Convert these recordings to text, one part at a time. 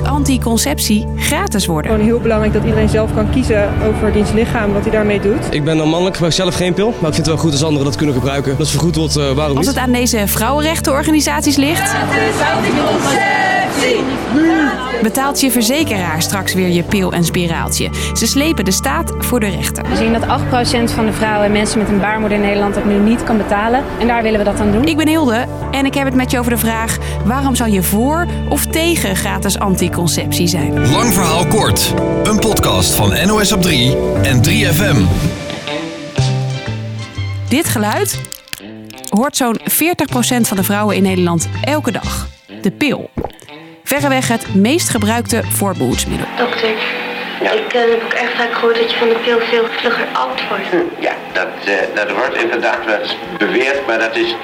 moet anticonceptie gratis worden. Gewoon heel belangrijk dat iedereen zelf kan kiezen over diens lichaam, wat hij daarmee doet. Ik ben dan mannelijk, gebruik zelf geen pil. Maar ik vind het wel goed als anderen dat kunnen gebruiken. Dat vergoed wordt, uh, waarom Als niet? het aan deze vrouwenrechtenorganisaties ligt, betaalt je verzekeraar straks weer je pil en spiraaltje. Ze slepen de staat voor de rechter. We zien dat 8% van de vrouwen en mensen met een baarmoeder in Nederland dat nu niet kan betalen. En daar willen we dat aan doen. Ik ben Hilde en ik heb het met je over de vraag: waarom zou je voor of tegen gratis anticonceptie zijn? Lang verhaal kort. Een podcast van NOS op 3 en 3FM. Dit geluid hoort zo'n 40% van de vrouwen in Nederland elke dag. De pil. Verreweg het meest gebruikte voorbehoedsmiddel. Dokter, ik eh, heb ook echt vaak gehoord dat je van de pil veel vlugger oud wordt. Ja, dat, eh, dat wordt inderdaad wel eens beweerd, maar dat is,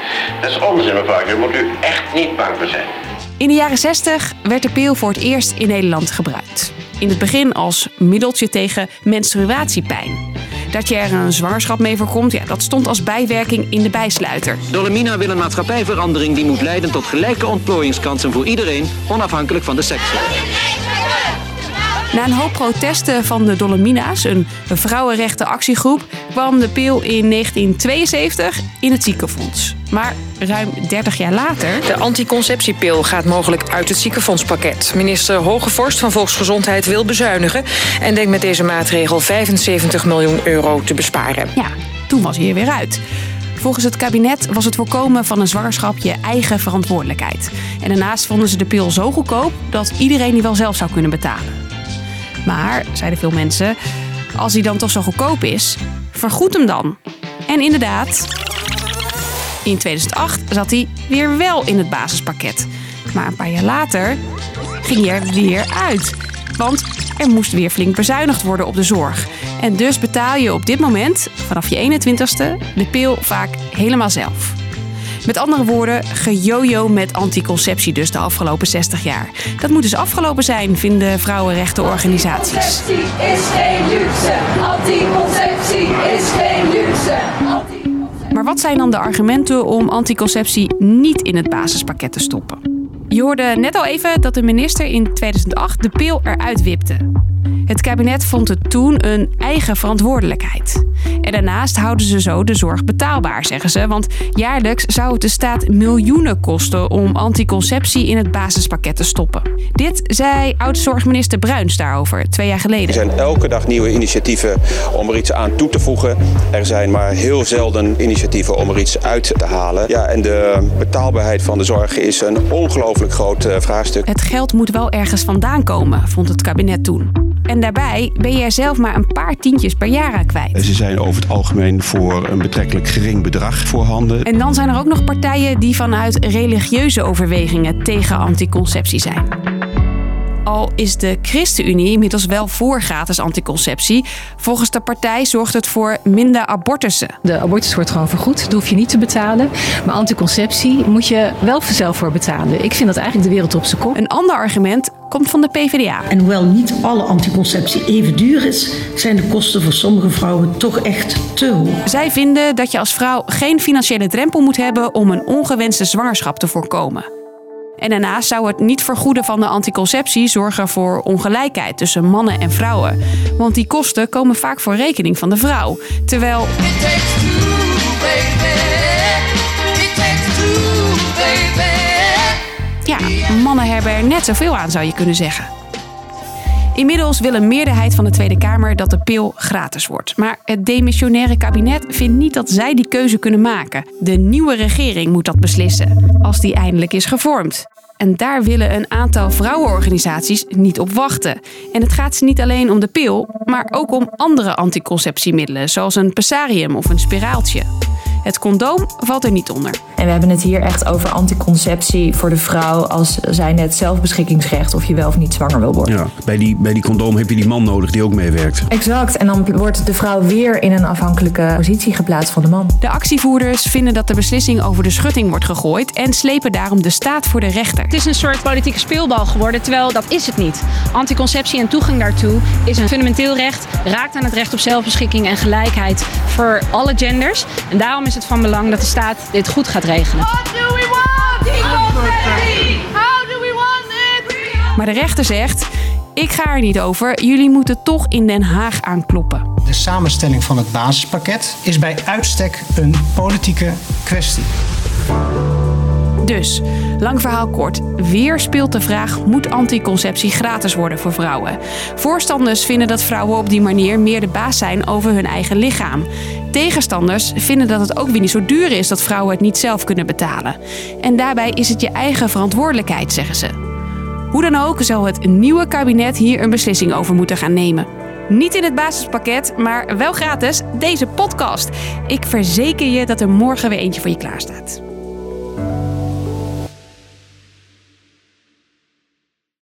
dat is onzin mevrouw. Daar moet u echt niet bang voor zijn. In de jaren 60 werd de pil voor het eerst in Nederland gebruikt. In het begin als middeltje tegen menstruatiepijn. Dat je er een zwangerschap mee voorkomt, ja, dat stond als bijwerking in de bijsluiter. Dolomina wil een maatschappijverandering die moet leiden tot gelijke ontplooiingskansen voor iedereen, onafhankelijk van de seks. Na een hoop protesten van de Dolomina's, een vrouwenrechtenactiegroep, kwam de pil in 1972 in het ziekenfonds. Maar ruim 30 jaar later. De anticonceptiepil gaat mogelijk uit het ziekenfondspakket. Minister Hogevorst van Volksgezondheid wil bezuinigen en denkt met deze maatregel 75 miljoen euro te besparen. Ja, toen was hij er weer uit. Volgens het kabinet was het voorkomen van een zwangerschap je eigen verantwoordelijkheid. En daarnaast vonden ze de pil zo goedkoop dat iedereen die wel zelf zou kunnen betalen. Maar, zeiden veel mensen, als hij dan toch zo goedkoop is, vergoed hem dan. En inderdaad, in 2008 zat hij weer wel in het basispakket. Maar een paar jaar later ging hij er weer uit. Want er moest weer flink bezuinigd worden op de zorg. En dus betaal je op dit moment, vanaf je 21ste, de pil vaak helemaal zelf. Met andere woorden, gejojo met anticonceptie dus de afgelopen 60 jaar. Dat moet dus afgelopen zijn, vinden vrouwenrechtenorganisaties. Anticonceptie is geen luxe. Anticonceptie is geen luxe. Maar wat zijn dan de argumenten om anticonceptie niet in het basispakket te stoppen? Je hoorde net al even dat de minister in 2008 de pil eruit wipte. Het kabinet vond het toen een eigen verantwoordelijkheid. En daarnaast houden ze zo de zorg betaalbaar, zeggen ze. Want jaarlijks zou het de staat miljoenen kosten om anticonceptie in het basispakket te stoppen. Dit zei oud-zorgminister Bruins daarover twee jaar geleden. Er zijn elke dag nieuwe initiatieven om er iets aan toe te voegen. Er zijn maar heel zelden initiatieven om er iets uit te halen. Ja, en de betaalbaarheid van de zorg is een ongelooflijk groot eh, vraagstuk. Het geld moet wel ergens vandaan komen, vond het kabinet toen. En daarbij ben je er zelf maar een paar tientjes per jaar aan kwijt. Ze zijn over het algemeen voor een betrekkelijk gering bedrag voorhanden. En dan zijn er ook nog partijen die vanuit religieuze overwegingen tegen anticonceptie zijn. Al is de ChristenUnie inmiddels wel voor gratis anticonceptie. Volgens de partij zorgt het voor minder abortussen. De abortus wordt gewoon vergoed, dat hoef je niet te betalen. Maar anticonceptie moet je wel zelf voor betalen. Ik vind dat eigenlijk de wereld op zijn kop. Een ander argument komt van de PvdA. En hoewel niet alle anticonceptie even duur is, zijn de kosten voor sommige vrouwen toch echt te hoog. Zij vinden dat je als vrouw geen financiële drempel moet hebben om een ongewenste zwangerschap te voorkomen. En daarnaast zou het niet vergoeden van de anticonceptie zorgen voor ongelijkheid tussen mannen en vrouwen. Want die kosten komen vaak voor rekening van de vrouw. Terwijl. Ja, mannen hebben er net zoveel aan, zou je kunnen zeggen. Inmiddels wil een meerderheid van de Tweede Kamer dat de pil gratis wordt. Maar het demissionaire kabinet vindt niet dat zij die keuze kunnen maken. De nieuwe regering moet dat beslissen, als die eindelijk is gevormd. En daar willen een aantal vrouwenorganisaties niet op wachten. En het gaat ze niet alleen om de pil, maar ook om andere anticonceptiemiddelen, zoals een pessarium of een spiraaltje. Het condoom valt er niet onder. En we hebben het hier echt over anticonceptie voor de vrouw als zij net zelfbeschikkingsrecht of je wel of niet zwanger wil worden. Ja, bij die, bij die condoom heb je die man nodig die ook meewerkt. Exact, en dan wordt de vrouw weer in een afhankelijke positie geplaatst van de man. De actievoerders vinden dat de beslissing over de schutting wordt gegooid en slepen daarom de staat voor de rechter. Het is een soort politieke speelbal geworden, terwijl dat is het niet. Anticonceptie en toegang daartoe is een fundamenteel recht, raakt aan het recht op zelfbeschikking en gelijkheid voor alle genders. En daarom is het van belang dat de staat dit goed gaat regelen. Maar de rechter zegt: Ik ga er niet over. Jullie moeten toch in Den Haag aankloppen. De samenstelling van het basispakket is bij uitstek een politieke kwestie. Dus, lang verhaal kort. Weer speelt de vraag: moet anticonceptie gratis worden voor vrouwen? Voorstanders vinden dat vrouwen op die manier meer de baas zijn over hun eigen lichaam. Tegenstanders vinden dat het ook weer niet zo duur is dat vrouwen het niet zelf kunnen betalen. En daarbij is het je eigen verantwoordelijkheid, zeggen ze. Hoe dan ook zal het nieuwe kabinet hier een beslissing over moeten gaan nemen. Niet in het basispakket, maar wel gratis deze podcast. Ik verzeker je dat er morgen weer eentje voor je klaar staat.